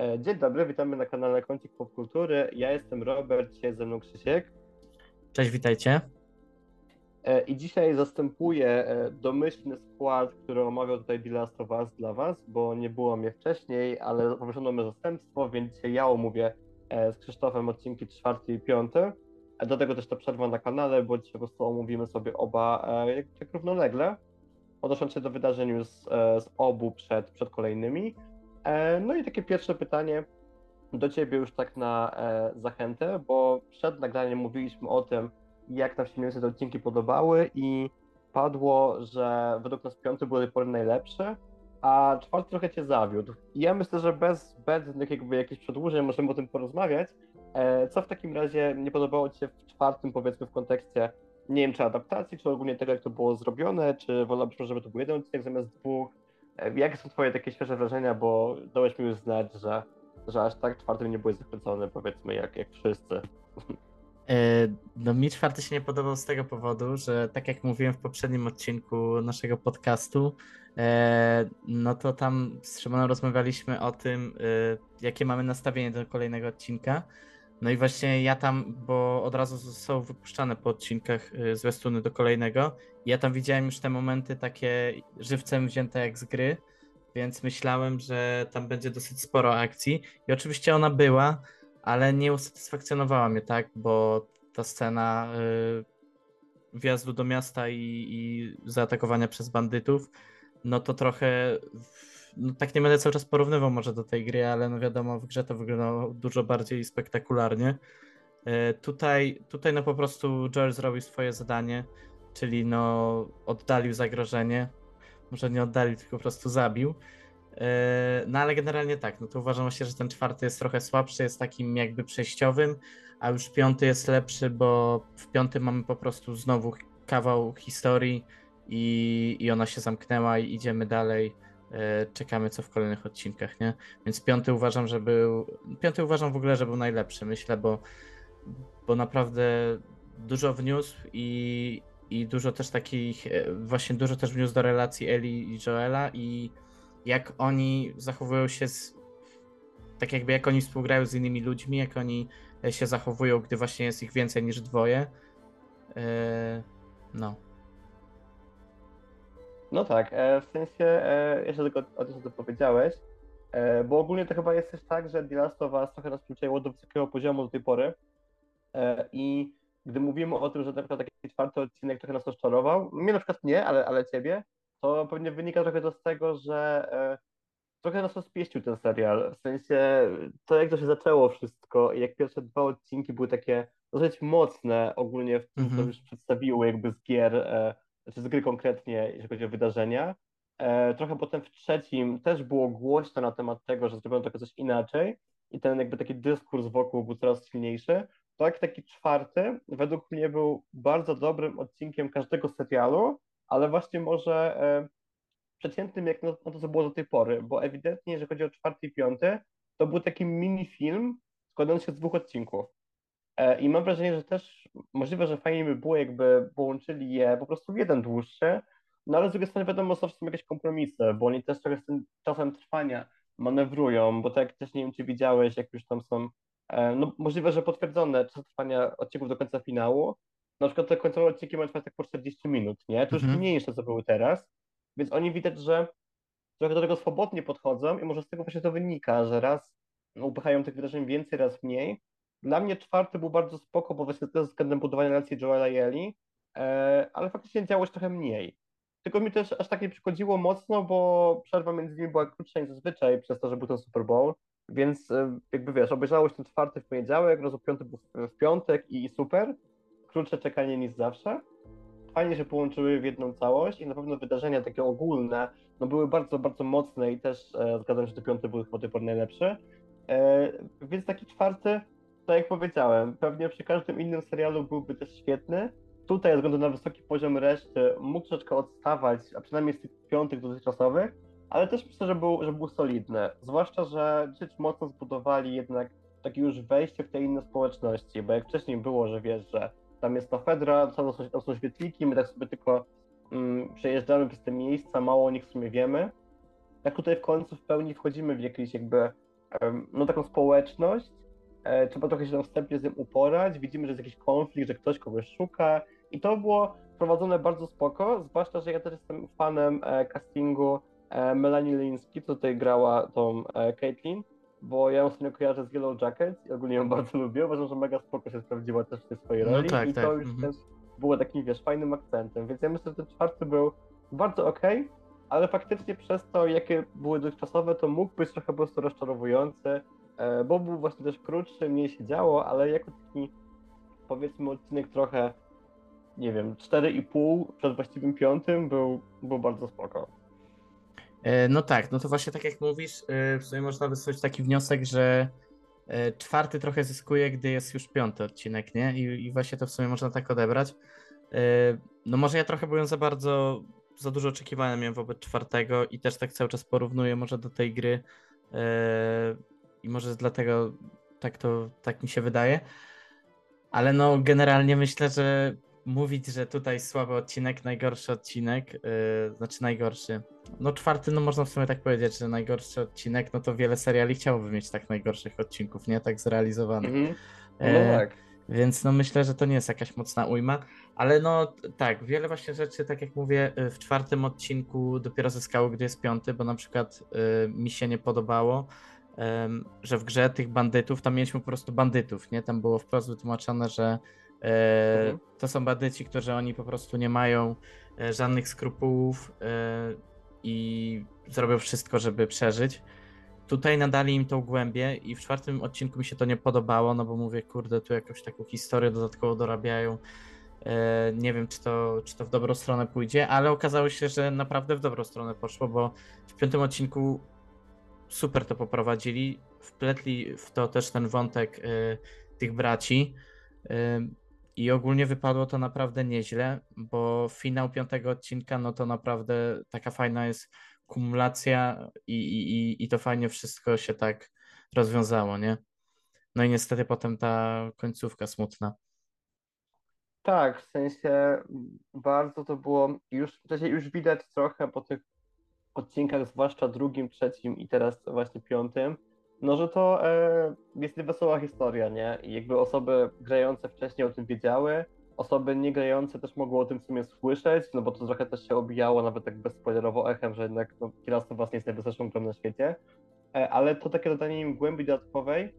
E, Dzień dobry, witamy na kanale Kącik Popkultury. Ja jestem Robert, dzisiaj ze mną Krzysiek. Cześć, witajcie. E, I dzisiaj zastępuję e, domyślny skład, który omawiał tutaj The Last of Us dla Was, bo nie było mnie wcześniej, ale poproszono mnie zastępstwo, więc dzisiaj ja omówię z Krzysztofem odcinki czwarty i piąty. E, Do tego też ta przerwa na kanale, bo dzisiaj po prostu omówimy sobie oba jak, równolegle, odnosząc się do wydarzeń z, z obu przed, przed kolejnymi. E, No i takie pierwsze pytanie do Ciebie już tak na e, zachętę, bo przed nagraniem mówiliśmy o tym, jak nam się te odcinki podobały i padło, że według nas piąty był do tej pory najlepszy, a czwarty trochę Cię zawiódł. I ja myślę, że bez zbędnych jakby jakichś przedłużeń możemy o tym porozmawiać. E, Co w takim razie nie podobało Ci się w czwartym, powiedzmy w kontekście, nie wiem, czy adaptacji, czy ogólnie tego, jak to było zrobione, czy wolałabyś, żeby to był jeden odcinek zamiast dwóch? E, Jakie są Twoje takie świeże wrażenia, bo dałeś mi już znać, że, że aż tak czwartym nie byłeś zachwycony, powiedzmy, jak, jak wszyscy. E, No, mi czwarty się nie podobał z tego powodu, że tak jak mówiłem w poprzednim odcinku naszego podcastu, e, no to tam z Szymonem rozmawialiśmy o tym, jakie mamy nastawienie do kolejnego odcinka. No i właśnie ja tam, bo od razu są wypuszczane po odcinkach e, zwiastuny do kolejnego, ja tam widziałem już te momenty takie żywcem wzięte jak z gry, więc myślałem, że tam będzie dosyć sporo akcji. I oczywiście ona była, ale nie usatysfakcjonowała mnie tak, bo ta scena y, wjazdu do miasta i, i zaatakowania przez bandytów, no to trochę, w- no tak nie będę cały czas porównywał może do tej gry, ale no wiadomo, w grze to wyglądało dużo bardziej spektakularnie. Y, tutaj, tutaj no po prostu Joel zrobił swoje zadanie, czyli no oddalił zagrożenie, może nie oddalił, tylko po prostu zabił. E, No ale generalnie tak, no to uważam właśnie, że ten czwarty jest trochę słabszy, jest takim jakby przejściowym, a już piąty jest lepszy, bo w piątym mamy po prostu znowu kawał historii i, i ona się zamknęła i idziemy dalej. E, Czekamy co w kolejnych odcinkach, nie? Więc piąty uważam, że był. Piąty uważam w ogóle, że był najlepszy, myślę, bo, bo naprawdę dużo wniósł i, i dużo też takich, e, właśnie dużo też wniósł do relacji Eli i Joela i jak oni zachowują się z, tak jakby jak oni współgrają z innymi ludźmi, jak oni e, się zachowują, gdy właśnie jest ich więcej niż dwoje. E, No. No tak, e, w sensie, e, jeszcze tylko o tym, co ty powiedziałeś, e, bo ogólnie to chyba jest też tak, że The Last of Us trochę nas przyzwyczaiło do wysokiego poziomu do tej pory i gdy mówimy o tym, że na przykład taki czwarty odcinek trochę nas rozczarował, mnie na przykład nie, ale, ale ciebie, to pewnie wynika trochę to z tego, że trochę nas rozpieścił ten serial, w sensie to jak to się zaczęło wszystko i jak pierwsze dwa odcinki były takie dosyć mocne ogólnie w tym, co Mhm. już przedstawiły jakby z gier, znaczy z gry konkretnie, jeśli chodzi o wydarzenia. E, trochę potem w trzecim też było głośno na temat tego, że zrobiono trochę coś inaczej i ten jakby taki dyskurs wokół był coraz silniejszy. Tak, taki czwarty według mnie był bardzo dobrym odcinkiem każdego serialu, ale właśnie może e, przeciętnym jak na, na to, co było do tej pory, bo ewidentnie, jeżeli chodzi o czwarty i piąty, to był taki mini film składający się z dwóch odcinków. E, I mam wrażenie, że też możliwe, że fajnie by było, jakby połączyli je po prostu w jeden dłuższy, no ale z drugiej strony wiadomo, zawsze są jakieś kompromisy, bo oni też trochę z tym czasem trwania manewrują, bo tak jak też nie wiem, czy widziałeś, jak już tam są, e, no możliwe, że potwierdzone czasy trwania odcinków do końca finału, na przykład te końcowe odcinki mają trwać tak po 40 minut, nie? To już Mhm. mniej niż to, co były teraz, więc oni widać, że trochę do tego swobodnie podchodzą i może z tego właśnie to wynika, że raz upychają tych wydarzeń więcej, raz mniej. Dla mnie czwarty był bardzo spoko, bo właśnie też względem budowania relacji Joela i Eli, e, ale faktycznie działo się trochę mniej. Tylko mi też aż tak nie przychodziło mocno, bo przerwa między nimi była krótsza niż zazwyczaj przez to, że był ten Super Bowl, więc e, jakby wiesz, obejrzałeś ten czwarty w poniedziałek, rozu piąty był w, piątek i super, krótsze czekanie niż zawsze. Fajnie się połączyły w jedną całość i na pewno wydarzenia takie ogólne no były bardzo, bardzo mocne i też e, zgadzam się, że piąty był chyba do tej pory najlepszy. E, więc taki czwarty, tak jak powiedziałem, pewnie przy każdym innym serialu byłby też świetny. Tutaj, ze względu na wysoki poziom reszty, mógł troszeczkę odstawać, a przynajmniej z tych piątych dotychczasowych, ale też myślę, że był, że był solidny. Zwłaszcza, że dosyć mocno zbudowali jednak takie już wejście w te inne społeczności, bo jak wcześniej było, że wiesz, że tam jest ta Fedra, tam są, tam są świetliki, my tak sobie tylko mm, przejeżdżamy przez te miejsca, mało o nich w sumie wiemy. Tak tutaj w końcu w pełni wchodzimy w jakieś jakby no taką społeczność, trzeba trochę się tam wstępnie z tym uporać, widzimy, że jest jakiś konflikt, że ktoś kogoś szuka. I to było prowadzone bardzo spoko, zwłaszcza, że ja też jestem fanem e, castingu e, Melanie Linsky, co tutaj grała tą e, Caitlyn, bo ja ją sobie kojarzę z Yellow Jackets i ogólnie ją bardzo lubię, uważam, że mega spoko się sprawdziła też w tej swojej No roli. tak, i tak, to już mhm. też było takim, wiesz, fajnym akcentem, więc ja myślę, że ten czwarty był bardzo okej, ale faktycznie przez to, jakie były dotychczasowe, to mógł być trochę po prostu rozczarowujący, e, bo był właśnie też krótszy, mniej się działo, ale jako taki, powiedzmy, odcinek trochę, nie wiem, 4,5 przed właściwym piątym był, był bardzo spoko. E, No tak, no to właśnie tak jak mówisz, e, w sumie można wysnuć taki wniosek, że e, czwarty trochę zyskuje, gdy jest już piąty odcinek, nie? I, i właśnie to w sumie można tak odebrać. E, No może ja trochę byłem za bardzo, za dużo oczekiwania miałem wobec czwartego i też tak cały czas porównuję może do tej gry e, i może dlatego tak to, tak mi się wydaje. Ale no generalnie myślę, że mówić, że tutaj słaby odcinek, najgorszy odcinek, yy, znaczy najgorszy. No czwarty, no można w sumie tak powiedzieć, że najgorszy odcinek, no to wiele seriali chciałoby mieć tak najgorszych odcinków, nie? Tak zrealizowanych. Mhm. No E, tak. Więc no myślę, że to nie jest jakaś mocna ujma, ale no tak, wiele właśnie rzeczy, tak jak mówię, y, w czwartym odcinku dopiero zyskało, gdy jest piąty, bo na przykład y, mi się nie podobało, że w grze tych bandytów, tam mieliśmy po prostu bandytów, nie? Tam było wprost wytłumaczone, że e, Mhm. to są bandyci, którzy oni po prostu nie mają e, żadnych skrupułów e, i zrobią wszystko, żeby przeżyć. Tutaj nadali im tą głębię i w czwartym odcinku mi się to nie podobało, no bo mówię, kurde, tu jakąś taką historię dodatkowo dorabiają. Nie wiem, czy to, czy to w dobrą stronę pójdzie, ale okazało się, że naprawdę w dobrą stronę poszło, bo w piątym odcinku super to poprowadzili. Wpletli w to też ten wątek e, tych braci. e, I ogólnie wypadło to naprawdę nieźle, bo finał piątego odcinka, no to naprawdę taka fajna jest kumulacja i, i, i- to fajnie wszystko się tak rozwiązało, nie? No i niestety potem ta końcówka smutna. Tak, w sensie bardzo to było już, w sensie już widać trochę po tych odcinkach, zwłaszcza drugim, trzecim i teraz właśnie piątym, no że to e, jest niewesoła historia, nie? I jakby osoby grające wcześniej o tym wiedziały, osoby nie grające też mogły o tym w sumie słyszeć, no bo to trochę też się obijało nawet tak bezspoilerowo echem, że jednak no, Kieras to właśnie jest najwyższą grą na świecie, e, ale to takie dodanie im głębi dodatkowej,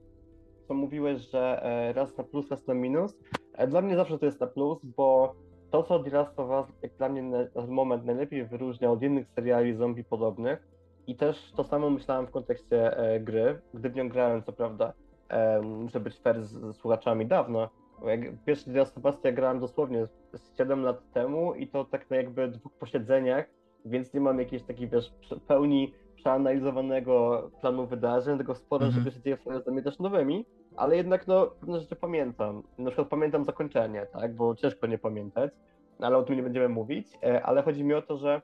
co mówiłeś, że e, raz na plus, raz na minus, E, Dla mnie zawsze to jest na plus, bo to, co The Last of Us, jak dla mnie na ten moment najlepiej wyróżnia od innych seriali zombie podobnych, i też to samo myślałem w kontekście e, gry, gdy w nią grałem, co prawda, e, muszę być fair z, z słuchaczami dawno. Jak pierwszy The Last of Us ja grałem dosłownie z 7 lat temu i to tak na jakby dwóch posiedzeniach, więc nie mam jakiejś takiej, wiesz, pełni przeanalizowanego planu wydarzeń, tego sporo Mhm. rzeczy się dzieje w też nowymi, ale jednak no, pewne rzeczy pamiętam. Na przykład pamiętam zakończenie, tak, bo ciężko nie pamiętać, ale o tym nie będziemy mówić, e, ale chodzi mi o to, że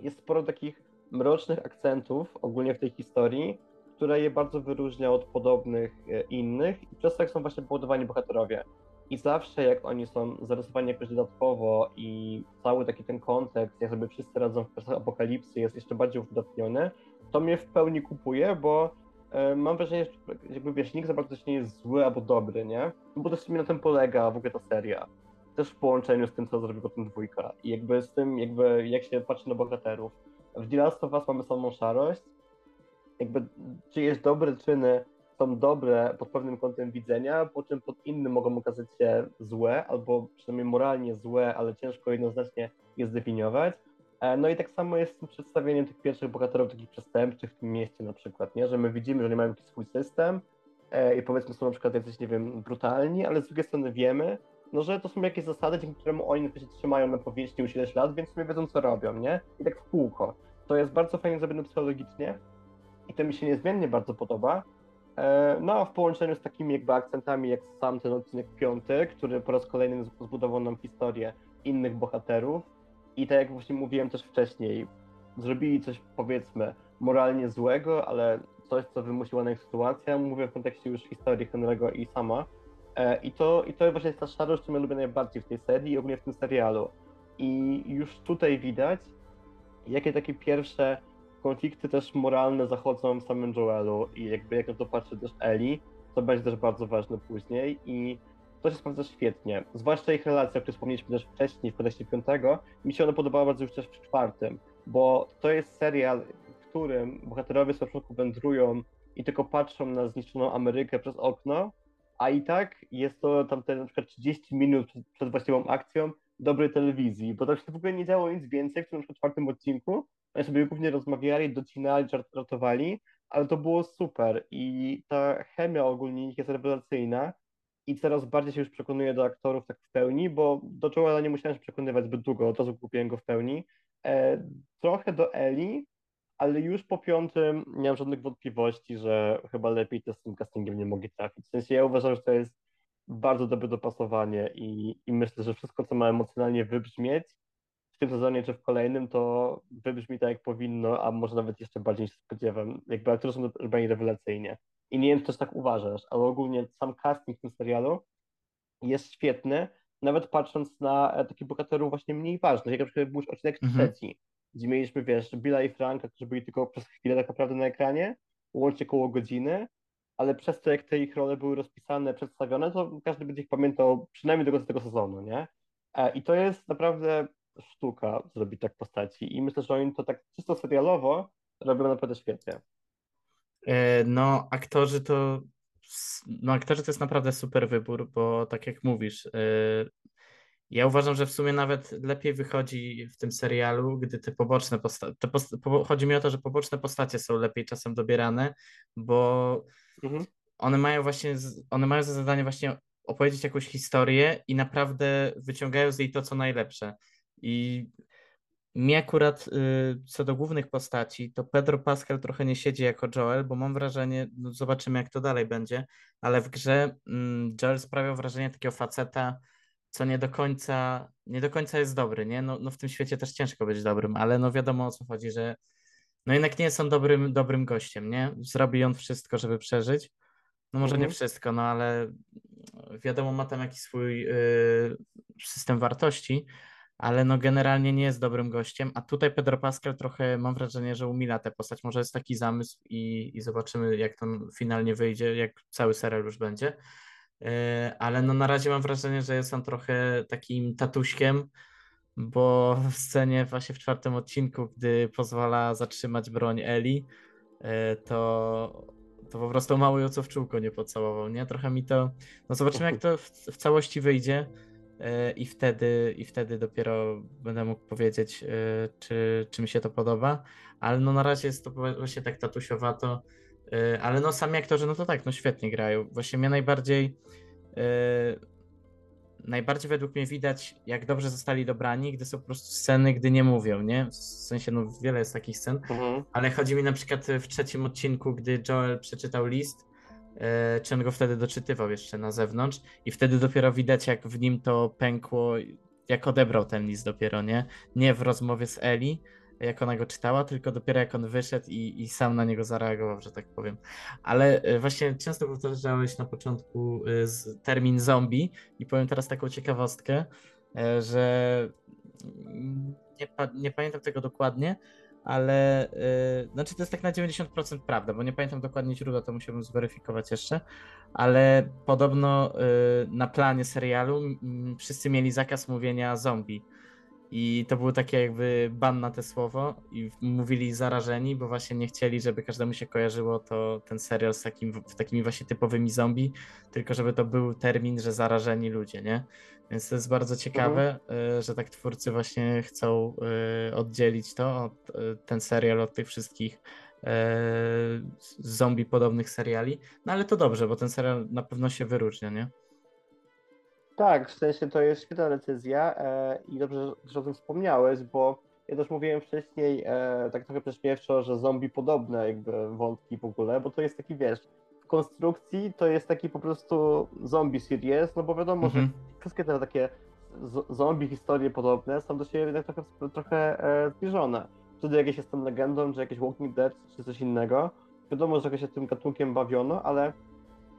jest sporo takich mrocznych akcentów ogólnie w tej historii, które je bardzo wyróżnia od podobnych e, innych i przez to jak są właśnie budowani bohaterowie. I zawsze jak oni są zarysowani jakoś dodatkowo i cały taki ten kontekst, jak sobie wszyscy radzą w czasach apokalipsy jest jeszcze bardziej uwydatniony, to mnie w pełni kupuje, bo mam wrażenie, że jakby wiesz, nikt za bardzo nie jest zły albo dobry, nie? No Bo też w sumie na tym polega w ogóle ta seria. Też w połączeniu z tym, co zrobił potem dwójka. I jakby z tym, jakby jak się patrzy na bohaterów. W The of Us mamy samą szarość. Jakby czyjeś dobre czyny są dobre pod pewnym kątem widzenia, po czym pod innym mogą okazać się złe, albo przynajmniej moralnie złe, ale ciężko jednoznacznie je zdefiniować. E, No i tak samo jest z tym przedstawieniem tych pierwszych bohaterów takich przestępczych w tym mieście na przykład, nie? że my widzimy, że nie mają jakiś swój system e, i powiedzmy są na przykład jacyś, nie wiem, brutalni, ale z drugiej strony wiemy, no, że to są jakieś zasady, dzięki któremu oni się trzymają na powierzchni już ileś lat, więc sobie wiedzą, co robią, nie? I tak w kółko. To jest bardzo fajnie zrobione psychologicznie i to mi się niezmiennie bardzo podoba. E, No a w połączeniu z takimi jakby akcentami jak sam ten odcinek piąty, który po raz kolejny zbudował nam historię innych bohaterów i tak jak właśnie mówiłem też wcześniej, zrobili coś powiedzmy moralnie złego, ale coś, co wymusiła na nich sytuacja, mówię w kontekście już historii Henry'ego i sama. E, I to, I to właśnie jest ta szarość, którą ja lubię najbardziej w tej serii i ogólnie w tym serialu. I już tutaj widać, jakie takie pierwsze konflikty też moralne zachodzą w samym Joelu i jakby jak na to patrzy też Eli, to będzie też bardzo ważne później i to się sprawdza świetnie. Zwłaszcza ich relacja, o której wspomnieliśmy też wcześniej w podejściu piątego, mi się ona podobała bardzo już też w czwartym, bo to jest serial, w którym bohaterowie z początku wędrują i tylko patrzą na zniszczoną Amerykę przez okno, a i tak jest to tamte na przykład 30 minut przed, przed właściwą akcją dobrej telewizji, bo tam się w ogóle nie działo nic więcej w tym na przykład czwartym odcinku. Oni sobie głównie rozmawiali, docinali, żartowali, ale to było super i ta chemia ogólnie jest rewelacyjna i coraz bardziej się już przekonuję do aktorów tak w pełni, bo do Joela nie musiałem się przekonywać zbyt długo, od razu kupiłem go w pełni. E, trochę do Eli, ale już po piątym nie mam żadnych wątpliwości, że chyba lepiej też z tym castingiem nie mogli trafić. W sensie ja uważam, że to jest bardzo dobre dopasowanie i, i myślę, że wszystko, co ma emocjonalnie wybrzmieć w tym sezonie czy w kolejnym, to wybrzmi tak, jak powinno, a może nawet jeszcze bardziej niż spodziewam. Jakby aktorzy są robieni rewelacyjnie. I nie wiem, czy też tak uważasz, ale ogólnie sam casting w tym serialu jest świetny, nawet patrząc na e, takich bohaterów właśnie mniej ważnych, jak na przykład był już odcinek Mhm. trzeci, gdzie mieliśmy, wiesz, Billa i Franka, którzy byli tylko przez chwilę tak naprawdę na ekranie, łącznie koło godziny, ale przez to, jak te ich role były rozpisane, przedstawione, to każdy będzie ich pamiętał przynajmniej do końca tego sezonu, nie? E, I to jest naprawdę sztuka zrobić tak postaci i myślę, że oni to tak czysto serialowo robią naprawdę świetnie. E, No, aktorzy to. No, aktorzy to jest naprawdę super wybór, bo tak jak mówisz, e, ja uważam, że w sumie nawet lepiej wychodzi w tym serialu, gdy te poboczne postacie. Post po chodzi mi o to, że poboczne postacie są lepiej czasem dobierane, bo Mhm. one mają właśnie, one mają za zadanie właśnie opowiedzieć jakąś historię i naprawdę wyciągają z niej to, co najlepsze. I mi akurat y, co do głównych postaci, to Pedro Pascal trochę nie siedzi jako Joel, bo mam wrażenie, no zobaczymy jak to dalej będzie, ale w grze mm, Joel sprawiał wrażenie takiego faceta, co nie do końca, nie do końca jest dobry, nie? No, no w tym świecie też ciężko być dobrym, ale no wiadomo o co chodzi, że no jednak nie jest on dobrym, dobrym gościem, nie? Zrobi on wszystko, żeby przeżyć. No może nie Mhm. wszystko, no ale wiadomo, ma tam jakiś swój y, system wartości, ale no generalnie nie jest dobrym gościem, a tutaj Pedro Pascal trochę mam wrażenie, że umila tę postać. Może jest taki zamysł i, i zobaczymy, jak to finalnie wyjdzie, jak cały serial już będzie. Y, ale no na razie mam wrażenie, że jest on trochę takim tatuśkiem, bo w scenie właśnie w czwartym odcinku, gdy pozwala zatrzymać broń Eli, y, to, to po prostu mało ją co w czółko nie pocałował, nie? Trochę mi to... No zobaczymy, jak to w, w całości wyjdzie i wtedy, i wtedy dopiero będę mógł powiedzieć, y, czy, czy mi się to podoba, ale no na razie jest to właśnie tak tatusiowato, y, ale no sami aktorzy, no to tak, no świetnie grają. Właśnie mnie najbardziej y, najbardziej według mnie widać, jak dobrze zostali dobrani, gdy są po prostu sceny, gdy nie mówią, nie? W sensie, no wiele jest takich scen, Mhm. ale chodzi mi na przykład w trzecim odcinku, gdy Joel przeczytał list, e, czy on go wtedy doczytywał jeszcze na zewnątrz i wtedy dopiero widać, jak w nim to pękło, jak odebrał ten list dopiero, nie? Nie w rozmowie z Eli, jak ona go czytała, tylko dopiero jak on wyszedł i, i sam na niego zareagował, że tak powiem. Ale e, właśnie często powtarzałeś na początku e, termin zombie i powiem teraz taką ciekawostkę, e, że mm, nie, nie pamiętam tego dokładnie, ale yy, znaczy to jest tak na 90% prawda, bo nie pamiętam dokładnie źródła, to musiałbym zweryfikować jeszcze, ale podobno yy, na planie serialu mm, wszyscy mieli zakaz mówienia zombie. I to było takie jakby ban na te słowo i mówili zarażeni, bo właśnie nie chcieli, żeby każdemu się kojarzyło to ten serial z takim, takimi właśnie typowymi zombie, tylko żeby to był termin, że zarażeni ludzie, nie? Więc to jest bardzo ciekawe, y, że tak twórcy właśnie chcą y, oddzielić to, od, y, ten serial od tych wszystkich zombie podobnych seriali. No ale to dobrze, bo ten serial na pewno się wyróżnia, nie? Tak, w sensie to jest świetna decyzja e, i dobrze, że o tym wspomniałeś, bo ja też mówiłem wcześniej e, tak trochę prześmiewczo, że zombie podobne jakby wątki w ogóle, bo to jest taki, wiesz, konstrukcji to jest taki po prostu zombie series, no bo wiadomo, Mhm. że wszystkie te takie zombie historie podobne są do siebie jednak trochę, trochę e, zbliżone. To jakieś jestem legendą, czy jakieś Walking Dead, czy coś innego. Wiadomo, że się tym gatunkiem bawiono, ale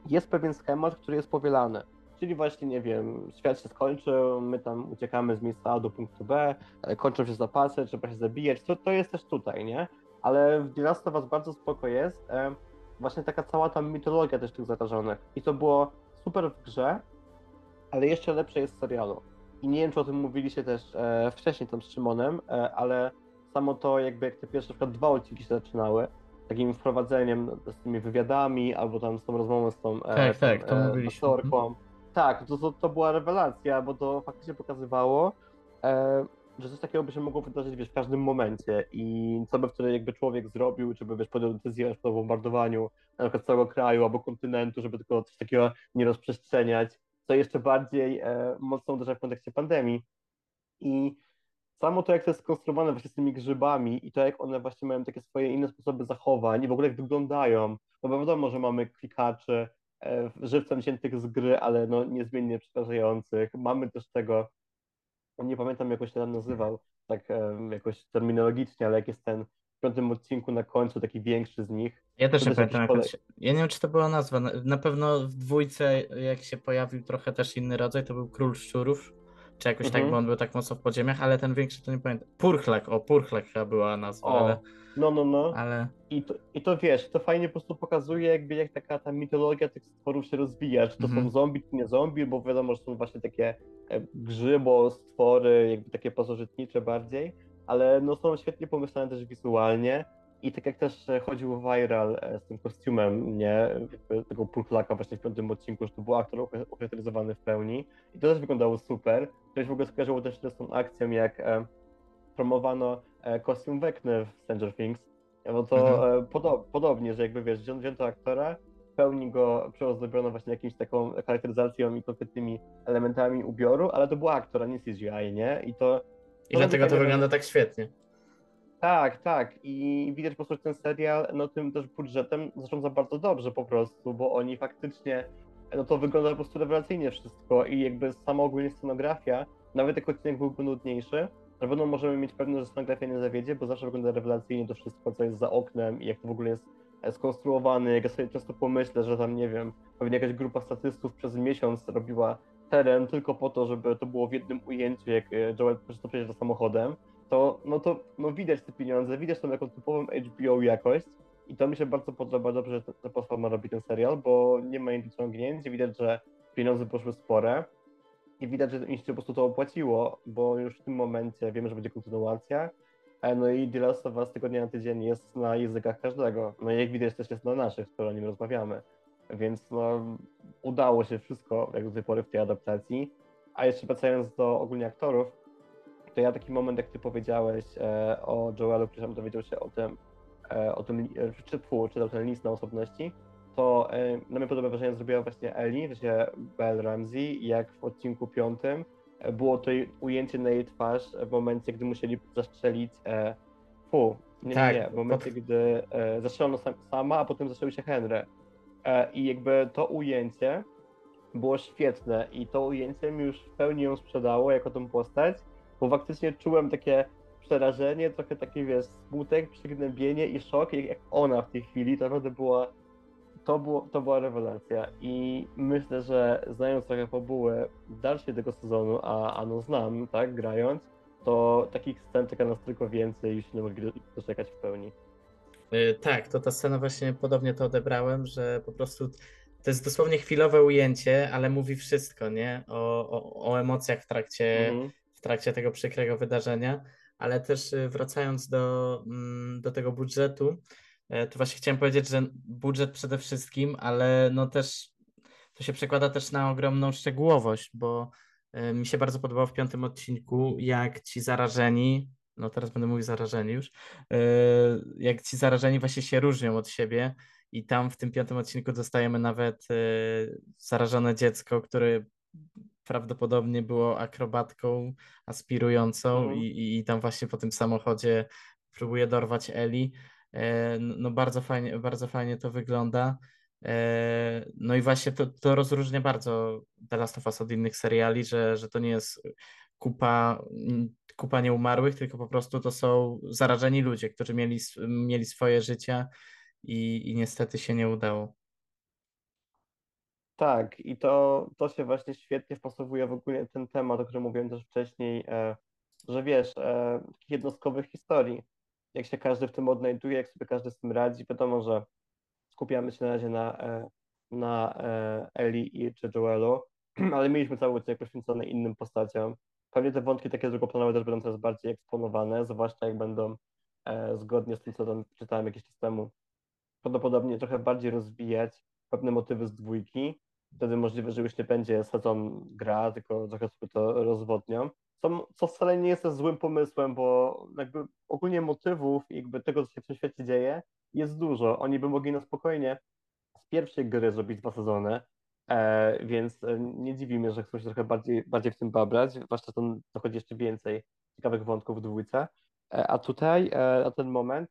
jest pewien schemat, który jest powielany. Czyli właśnie, nie wiem, świat się skończył, my tam uciekamy z miejsca A do punktu B, e, kończą się zapasy, trzeba się zabijać. To, to jest też tutaj, nie? Ale w The Last of Us bardzo spoko jest e, właśnie taka cała ta mitologia też tych zarażonych. I to było super w grze, ale jeszcze lepsze jest w serialu. I nie wiem, czy o tym mówiliście też e, wcześniej tam z Szymonem, e, ale samo to jakby jak te pierwsze na przykład dwa odcinki się zaczynały, takim wprowadzeniem z tymi wywiadami, albo tam z tą rozmową z tą Tak, e, tak, to tą, mówiliśmy. aktorką. Tak, to, to, to była rewelacja, bo to faktycznie pokazywało, e, że coś takiego by się mogło wydarzyć wiesz, w każdym momencie i co by wtedy jakby człowiek zrobił, czy by wiesz, podjął decyzję o bombardowaniu na przykład całego kraju albo kontynentu, żeby tylko coś takiego nie rozprzestrzeniać, co jeszcze bardziej e, mocno uderza w kontekście pandemii. I samo to, jak to jest skonstruowane właśnie z tymi grzybami i to, jak one właśnie mają takie swoje inne sposoby zachowań i w ogóle jak wyglądają, no bo wiadomo, że mamy klikaczy, e, żywcem ciętych z gry, ale no niezmiennie przerażających. Mamy też tego, nie pamiętam jak on się tam nazywał, tak e, jakoś terminologicznie, ale jak jest ten w piątym odcinku na końcu, taki większy z nich. Ja też nie pamiętam, jak się... Ja nie wiem, czy to była nazwa. Na- pewno w dwójce, jak się pojawił trochę też inny rodzaj, to był Król Szczurów, czy jakoś tak, Mhm. bo on był tak mocno w podziemiach, ale ten większy to nie pamiętam. Purchlak, o, Purchlak chyba była nazwa, O, ale... no, no, no. ale... I to, I to wiesz, to fajnie po prostu pokazuje, jakby jak taka ta mitologia tych stworów się rozwija. Czy to Mhm. są zombie, czy nie zombie, bo wiadomo, że są właśnie takie e, grzybo, stwory, jakby takie pasożytnicze bardziej, ale no są świetnie pomyślane też wizualnie. I tak jak też e, chodził viral e, z tym kostiumem, nie, jakby tego purchlaka właśnie w piątym odcinku, że to był aktor ucha- ucharakteryzowany w pełni. I to też wyglądało super. To się w ogóle skojarzyło też z tą akcją, jak promowano kostium Wekny w Stranger Things. No to Mhm. e, podo- podobnie, że jakby wiesz, wzięto aktora, pełni go przeozdobiono właśnie jakimś taką charakteryzacją i konkretnymi elementami ubioru, ale to był aktor, a nie CGI, nie? I to I to dlatego to wygląda tak świetnie. tak, tak. I widać po prostu, że ten serial, no tym też budżetem zarządza bardzo dobrze po prostu, bo oni faktycznie, no to wygląda po prostu rewelacyjnie wszystko i jakby sama ogólnie scenografia, nawet jak odcinek byłby nudniejszy, na pewno możemy mieć pewność, że scenografia nie zawiedzie, bo zawsze wygląda rewelacyjnie to wszystko, co jest za oknem i jak to w ogóle jest e, skonstruowane, jak ja sobie często pomyślę, że tam, nie wiem, pewnie jakaś grupa statystów przez miesiąc robiła teren tylko po to, żeby to było w jednym ujęciu, jak e, Joel przejeżdża samochodem, to, no to no widać te pieniądze, widać tą taką typową HBO jakość i to mi się bardzo podoba, dobrze, że ta- platforma robi ten serial, bo nie ma innych ciągnięć, widać, że pieniądze poszły spore i widać, że się po prostu to opłaciło, bo już w tym momencie wiemy, że będzie kontynuacja, e, no i The Last of Us tygodnia na tydzień jest na językach każdego, no i jak widać też jest na naszych, skoro o nim rozmawiamy, więc no udało się wszystko jak do tej pory w tej adaptacji, a jeszcze wracając do ogólnie aktorów, to ja taki moment, jak ty powiedziałeś e, o Joelu, który tam dowiedział się o tym, e, o tym, e, czy fu, czytał ten list na osobności, to e, na mnie podobne wrażenie zrobiła właśnie Ellie, w sensie Belle Ramsey, jak w odcinku piątym było to ujęcie na jej twarz w momencie, gdy musieli zastrzelić e, fu, nie, Tak, nie, w momencie, pod- gdy e, zastrzelono sam, sama, a potem zastrzelił się Henry. E, I jakby to ujęcie było świetne i to ujęcie mi już w pełni ją sprzedało jako tą postać, bo faktycznie czułem takie przerażenie, trochę taki wiesz, smutek, przygnębienie i szok, jak jak ona w tej chwili, to naprawdę była, to, było, to była rewelacja i myślę, że znając trochę fabułę dalszej tego sezonu, a, a no znam, tak, grając, to takich scen czeka nas tylko więcej, już nie mogli doczekać w pełni. Y, Tak, to ta scena właśnie podobnie to odebrałem, że po prostu to jest dosłownie chwilowe ujęcie, ale mówi wszystko, nie? O, o, o emocjach w trakcie, Mhm. w trakcie tego przykrego wydarzenia, ale też y, wracając do, mm, do tego budżetu, e, to właśnie chciałem powiedzieć, że budżet przede wszystkim, ale no też to się przekłada też na ogromną szczegółowość, bo e, mi się bardzo podobało w piątym odcinku, jak ci zarażeni, no teraz będę mówił zarażeni już, e, jak ci zarażeni właśnie się różnią od siebie i tam w tym piątym odcinku dostajemy nawet e, zarażone dziecko, które prawdopodobnie było akrobatką aspirującą i, i, i tam właśnie po tym samochodzie próbuje dorwać Eli. E, No no bardzo fajnie, bardzo fajnie to wygląda. E, No i właśnie to, to rozróżnia bardzo The Last of Us od innych seriali, że, że to nie jest kupa, kupa nieumarłych, tylko po prostu to są zarażeni ludzie, którzy mieli, mieli swoje życia i, i niestety się nie udało. Tak, i to, to się właśnie świetnie wpasowuje w ogóle ten temat, o którym mówiłem też wcześniej, e, że wiesz, takich jednostkowych historii. Jak się każdy w tym odnajduje, jak sobie każdy z tym radzi. Wiadomo, że skupiamy się na razie na, e, na e, Eli i czy Joelu, ale mieliśmy cały odcinek poświęcony innym postaciom. Pewnie te wątki takie drugoplanowe też będą coraz bardziej eksponowane, zwłaszcza jak będą e, zgodnie z tym, co tam czytałem jakiś czas temu, prawdopodobnie trochę bardziej rozwijać pewne motywy z dwójki. Wtedy możliwe, że już nie będzie sezon gra, tylko trochę sobie to rozwodnią. Co, co wcale nie jest złym pomysłem, bo jakby ogólnie motywów jakby tego, co się w tym świecie dzieje, jest dużo. Oni by mogli na spokojnie z pierwszej gry zrobić dwa sezony, e, więc e, nie dziwi mnie, że chcą się trochę bardziej, bardziej w tym babrać, zwłaszcza to dochodzi jeszcze więcej ciekawych wątków w dwójce. E, a tutaj, e, na ten moment,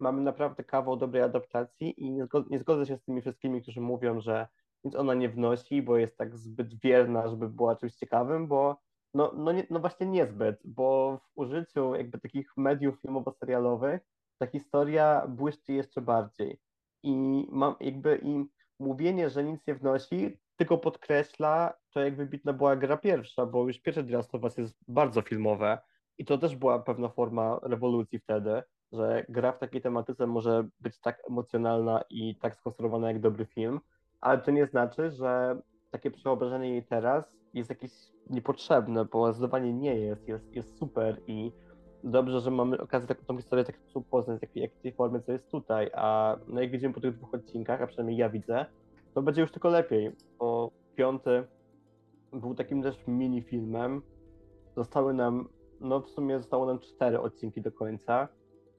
mamy naprawdę kawał dobrej adaptacji i nie, zgod nie zgodzę się z tymi wszystkimi, którzy mówią, że nic ona nie wnosi, bo jest tak zbyt wierna, żeby była czymś ciekawym, bo no, no, nie, no właśnie niezbyt, bo w użyciu jakby takich mediów filmowo-serialowych ta historia błyszczy jeszcze bardziej. I mam jakby i mówienie, że nic nie wnosi, tylko podkreśla to, jak wybitna była gra pierwsza, bo już pierwsze Last of Us jest bardzo filmowe i to też była pewna forma rewolucji wtedy, że gra w takiej tematyce może być tak emocjonalna i tak skonstruowana jak dobry film, ale to nie znaczy, że takie przeobrażenie jej teraz jest jakieś niepotrzebne, bo zdecydowanie nie jest, jest, jest super i dobrze, że mamy okazję taką tą historię tak poznać, jak, jak w tej formie, co jest tutaj, a no jak widzimy po tych dwóch odcinkach, a przynajmniej ja widzę, to będzie już tylko lepiej, bo piąty był takim też mini filmem, zostały nam, no w sumie zostało nam cztery odcinki do końca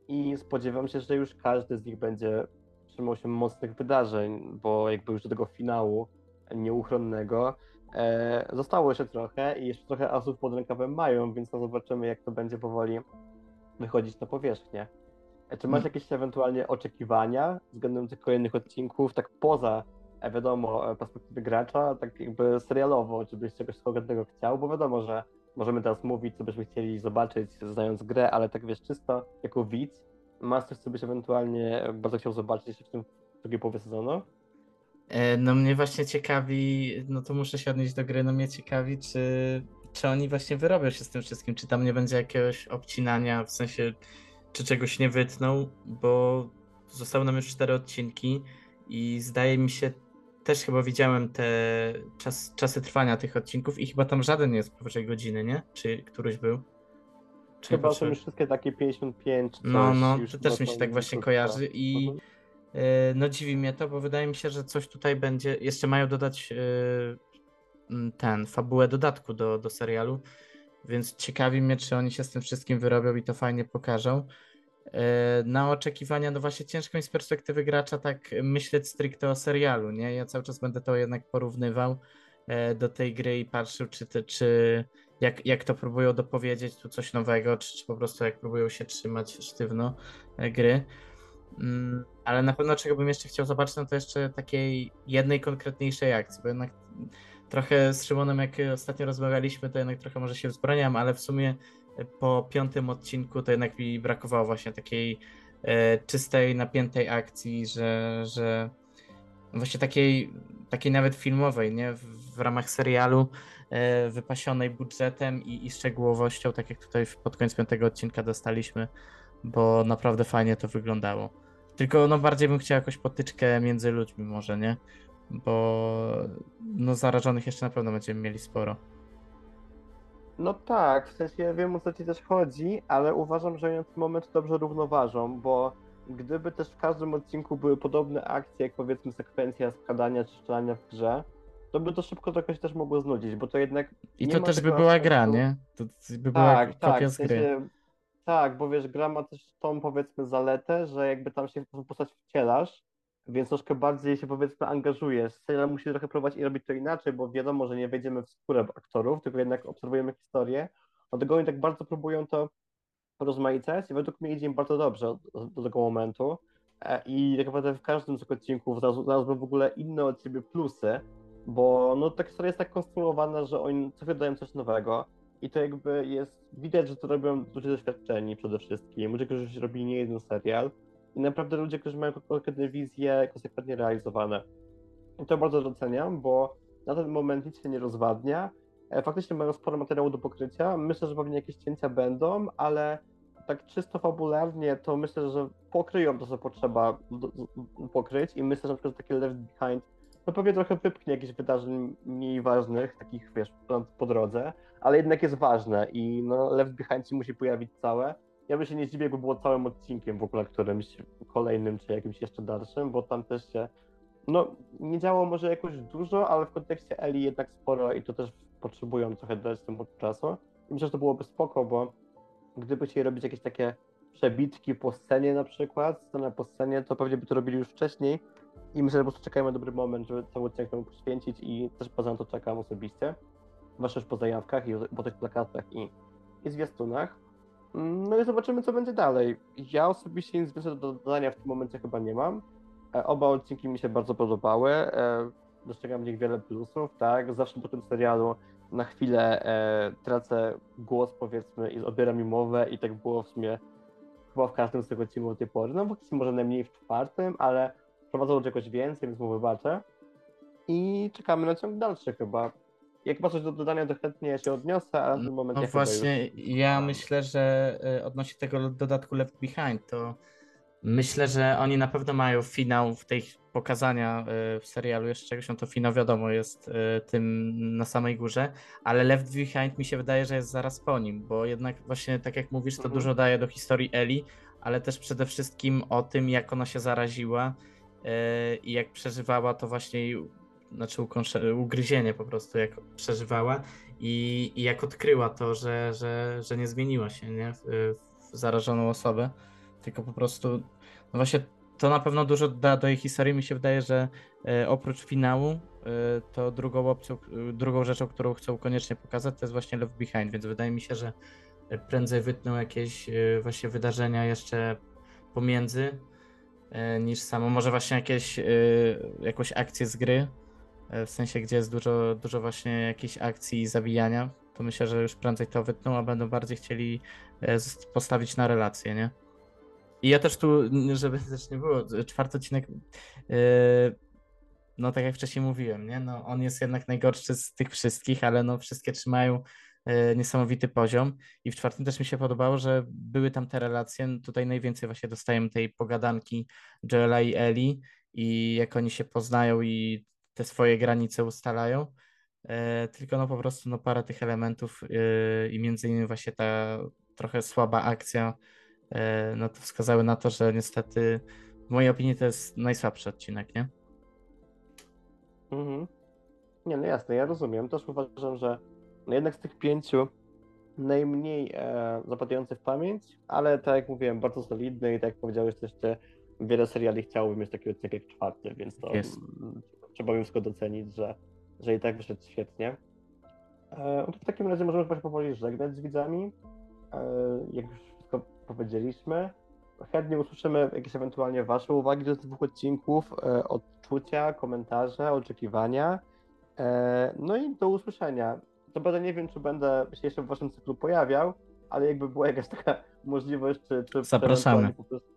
i spodziewam się, że już każdy z nich będzie trzymał się mocnych wydarzeń, bo jakby już do tego finału nieuchronnego e, zostało jeszcze trochę i jeszcze trochę asów pod rękawem mają, więc no zobaczymy, jak to będzie powoli wychodzić na powierzchnię. E, czy masz Mm. jakieś ewentualnie oczekiwania względem tych kolejnych odcinków, tak poza, e, wiadomo, e, perspektywy gracza, tak jakby serialowo, czy byś czegoś konkretnego chciał, bo wiadomo, że możemy teraz mówić, co byśmy chcieli zobaczyć, znając grę, ale tak wiesz, czysto jako widz, masz coś, co byś ewentualnie bardzo chciał zobaczyć w tym drugiej połowie sezonu? E, No mnie właśnie ciekawi, no to muszę się odnieść do gry, no mnie ciekawi, czy, czy oni właśnie wyrobią się z tym wszystkim, czy tam nie będzie jakiegoś obcinania, w sensie, czy czegoś nie wytną, bo zostały nam już cztery odcinki i zdaje mi się, też chyba widziałem te czas, czasy trwania tych odcinków i chyba tam żaden nie jest powyżej godziny, nie? Czy któryś był? Czy Chyba są już wszystkie takie 55 czy. No, no, to też mi się tak właśnie kojarzy i Mhm. E, no dziwi mnie to, bo wydaje mi się, że coś tutaj będzie, jeszcze mają dodać e, ten, fabułę dodatku do, do serialu, więc ciekawi mnie, czy oni się z tym wszystkim wyrobią i to fajnie pokażą. E, Na oczekiwania, no właśnie ciężko mi z perspektywy gracza tak myśleć stricte o serialu, nie? Ja cały czas będę to jednak porównywał do tej gry i patrzył, czy, te, czy jak, jak to próbują dopowiedzieć tu coś nowego, czy, czy po prostu jak próbują się trzymać sztywno gry. Mm, Ale na pewno czego bym jeszcze chciał zobaczyć, no to jeszcze takiej jednej konkretniejszej akcji, bo jednak trochę z Szymonem, jak ostatnio rozmawialiśmy, to jednak trochę może się wzbraniam, ale w sumie po piątym odcinku to jednak mi brakowało właśnie takiej e, czystej, napiętej akcji, że, że właśnie takiej, takiej nawet filmowej, nie? W, w ramach serialu e, wypasionej budżetem i, i szczegółowością, tak jak tutaj pod koniec piątego odcinka dostaliśmy, bo naprawdę fajnie to wyglądało. Tylko no bardziej bym chciał jakąś potyczkę między ludźmi może, nie? Bo no zarażonych jeszcze na pewno będziemy mieli sporo. No tak, w sensie ja wiem o co ci też chodzi, ale uważam, że ten moment dobrze równoważą, bo gdyby też w każdym odcinku były podobne akcje, jak powiedzmy sekwencja skradania czy strzelania w grze, to by to szybko trochę się też mogło znudzić, bo to jednak I to też by była gra, aspektu- nie? To by była Tak, kopia tak, w z gry. sensie, tak, bo wiesz, gra ma też tą powiedzmy zaletę, że jakby tam się w tą postać wcielasz, więc troszkę bardziej się powiedzmy angażujesz. Serial musi trochę próbować i robić to inaczej, bo wiadomo, że nie wejdziemy w skórę aktorów, tylko jednak obserwujemy historię. Dlatego oni tak bardzo próbują to rozmaicać i według mnie idzie im bardzo dobrze do, tego momentu. E, I tak naprawdę w każdym z odcinków znalazł- znalazłem w ogóle inne od siebie plusy, bo no ta historia jest tak konstruowana, że oni co dają coś nowego i to jakby jest, widać, że to robią ludzie doświadczeni przede wszystkim, ludzie, którzy robili nie jeden serial i naprawdę ludzie, którzy mają konkretne wizje konsekwentnie realizowane. I to bardzo doceniam, bo na ten moment nic się nie rozwadnia. E, Faktycznie mają sporo materiału do pokrycia. Myślę, że pewnie jakieś cięcia będą, ale tak czysto fabularnie, to myślę, że pokryją to, co potrzeba pokryć i myślę, że na przykład takie Left Behind to pewnie trochę wypchnie jakichś wydarzeń mniej ważnych, takich wiesz, po drodze, ale jednak jest ważne i no, Left Behind się musi pojawić całe. Ja bym się nie zdziwił, jakby było całym odcinkiem w ogóle którymś kolejnym, czy jakimś jeszcze dalszym, bo tam też się no, nie działo może jakoś dużo, ale w kontekście Eli jednak sporo i to też potrzebują trochę dać temu czasu. I myślę, że to byłoby spoko, bo gdyby chcieli robić jakieś takie przebitki po scenie na przykład, scenę po scenie, to pewnie by to robili już wcześniej i myślę, że po prostu czekajmy na dobry moment, żeby cały odcinek temu poświęcić i też poza to czekam osobiście, zwłaszcza po zajawkach i po tych plakatach i, i zwiastunach. No i zobaczymy, co będzie dalej. Ja osobiście nic więcej do dodania w tym momencie chyba nie mam. E, oba odcinki mi się bardzo podobały. E, dostrzegam w nich wiele plusów, tak? Zawsze po tym serialu na chwilę e, tracę głos, powiedzmy, i odbieram mi mowę i tak było w sumie chyba w każdym z tych odcinków do tej pory. No faktycznie może najmniej w czwartym, ale prowadzą do czegoś więcej, więc mu wybaczę. I czekamy na ciąg dalszy chyba. Jak ma coś do dodania, to chętnie się odniosę, ale w tym momencie No właśnie, już... ja myślę, że y, odnośnie tego dodatku Left Behind, to myślę, że oni na pewno mają finał w tej pokazania y, w serialu jeszcze czegoś, no to finał wiadomo jest y, tym na samej górze, ale Left Behind mi się wydaje, że jest zaraz po nim, bo jednak właśnie tak jak mówisz, to Mhm. dużo daje do historii Eli, ale też przede wszystkim o tym, jak ona się zaraziła i jak przeżywała to właśnie, znaczy ugryzienie po prostu, jak przeżywała i, i jak odkryła to, że, że, że nie zmieniła się nie? W, w zarażoną osobę, tylko po prostu, no właśnie to na pewno dużo da do jej historii. Mi się wydaje, że e, oprócz finału, e, to drugą opcją, drugą rzeczą, którą chcą koniecznie pokazać, to jest właśnie Left Behind, więc wydaje mi się, że prędzej wytną jakieś e, właśnie wydarzenia jeszcze pomiędzy, niż samo, może właśnie jakieś, jakąś akcję z gry, w sensie, gdzie jest dużo, dużo właśnie jakichś akcji i zabijania, to myślę, że już prędzej to wytną, a będą bardziej chcieli e, postawić na relacje, nie? I ja też tu, żeby też nie było, czwarty odcinek, yy, no tak jak wcześniej mówiłem, nie? No, on jest jednak najgorszy z tych wszystkich, ale no wszystkie trzymają niesamowity poziom i w czwartym też mi się podobało, że były tam te relacje, no tutaj najwięcej właśnie dostajemy tej pogadanki Joela i Eli i jak oni się poznają i te swoje granice ustalają, Yy, tylko no po prostu no parę tych elementów yy, i między innymi właśnie ta trochę słaba akcja e, no to wskazały na to, że niestety w mojej opinii to jest najsłabszy odcinek, nie? Mhm. Nie, no jasne, ja rozumiem. Też uważam, że no jednak z tych pięciu najmniej e, zapadający w pamięć, ale tak jak mówiłem, bardzo solidny i tak jak powiedziałeś, jeszcze wiele seriali chciałoby mieć taki odcinek jak czwarty, więc to Jest. Trzeba wszystko docenić, że, że i tak wyszedł świetnie. E, no w takim razie możemy chyba powoli żegnać z widzami. E, jak już wszystko powiedzieliśmy, chętnie usłyszymy jakieś ewentualnie Wasze uwagi do tych dwóch odcinków, e, odczucia, komentarze, oczekiwania. No i do usłyszenia. To nie wiem, czy będę się jeszcze w Waszym cyklu pojawiał, ale jakby była jakaś taka możliwość, czy, czy Zapraszamy. po prostu.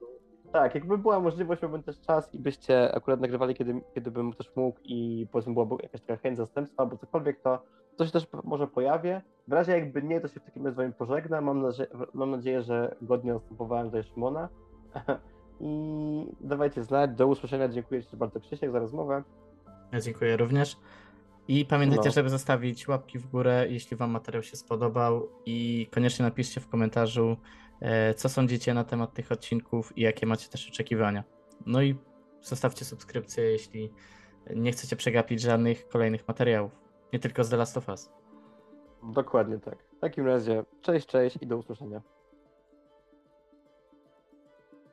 Tak, jakby była możliwość, miałbym też czas i byście akurat nagrywali, kiedy, kiedy bym też mógł i powiedzmy byłaby jakaś taka chęć zastępstwa albo cokolwiek, to, to się też może pojawię. W razie jakby nie, to się w takim razie z wami pożegnam. Mam, nadzie- mam nadzieję, że godnie następowałem tutaj Szymona. I dawajcie znać. Do usłyszenia. Dziękuję Ci bardzo Krzysiek za rozmowę. Ja dziękuję również. I pamiętajcie, No. żeby zostawić łapki w górę, jeśli Wam materiał się spodobał i koniecznie napiszcie w komentarzu, co sądzicie na temat tych odcinków i jakie macie też oczekiwania. No i zostawcie subskrypcję, jeśli nie chcecie przegapić żadnych kolejnych materiałów, nie tylko z The Last of Us. Dokładnie tak. W takim razie cześć, cześć i do usłyszenia.